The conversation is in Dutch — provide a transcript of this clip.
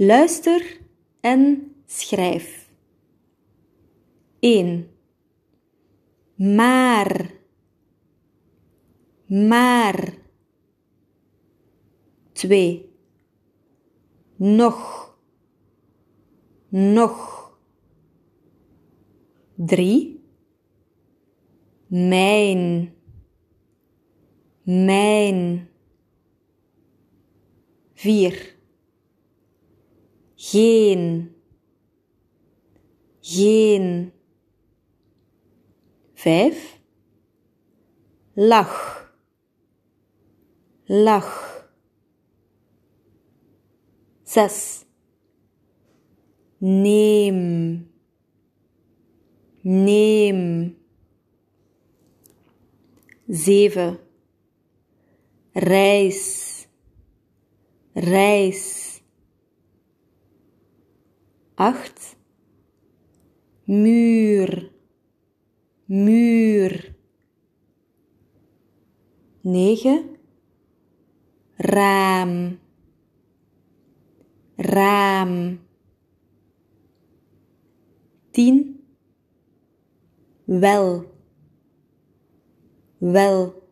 Luister en schrijf. 1. Maar. Maar. 2. Nog. Nog. 3. Mijn. Mijn. 4. Geen. Geen. 5. Lach. Lach. 6. Neem. Neem. 7. Reis. Reis. 8. Muur. Muur. 9. Raam. Raam. 10. Wel. Wel.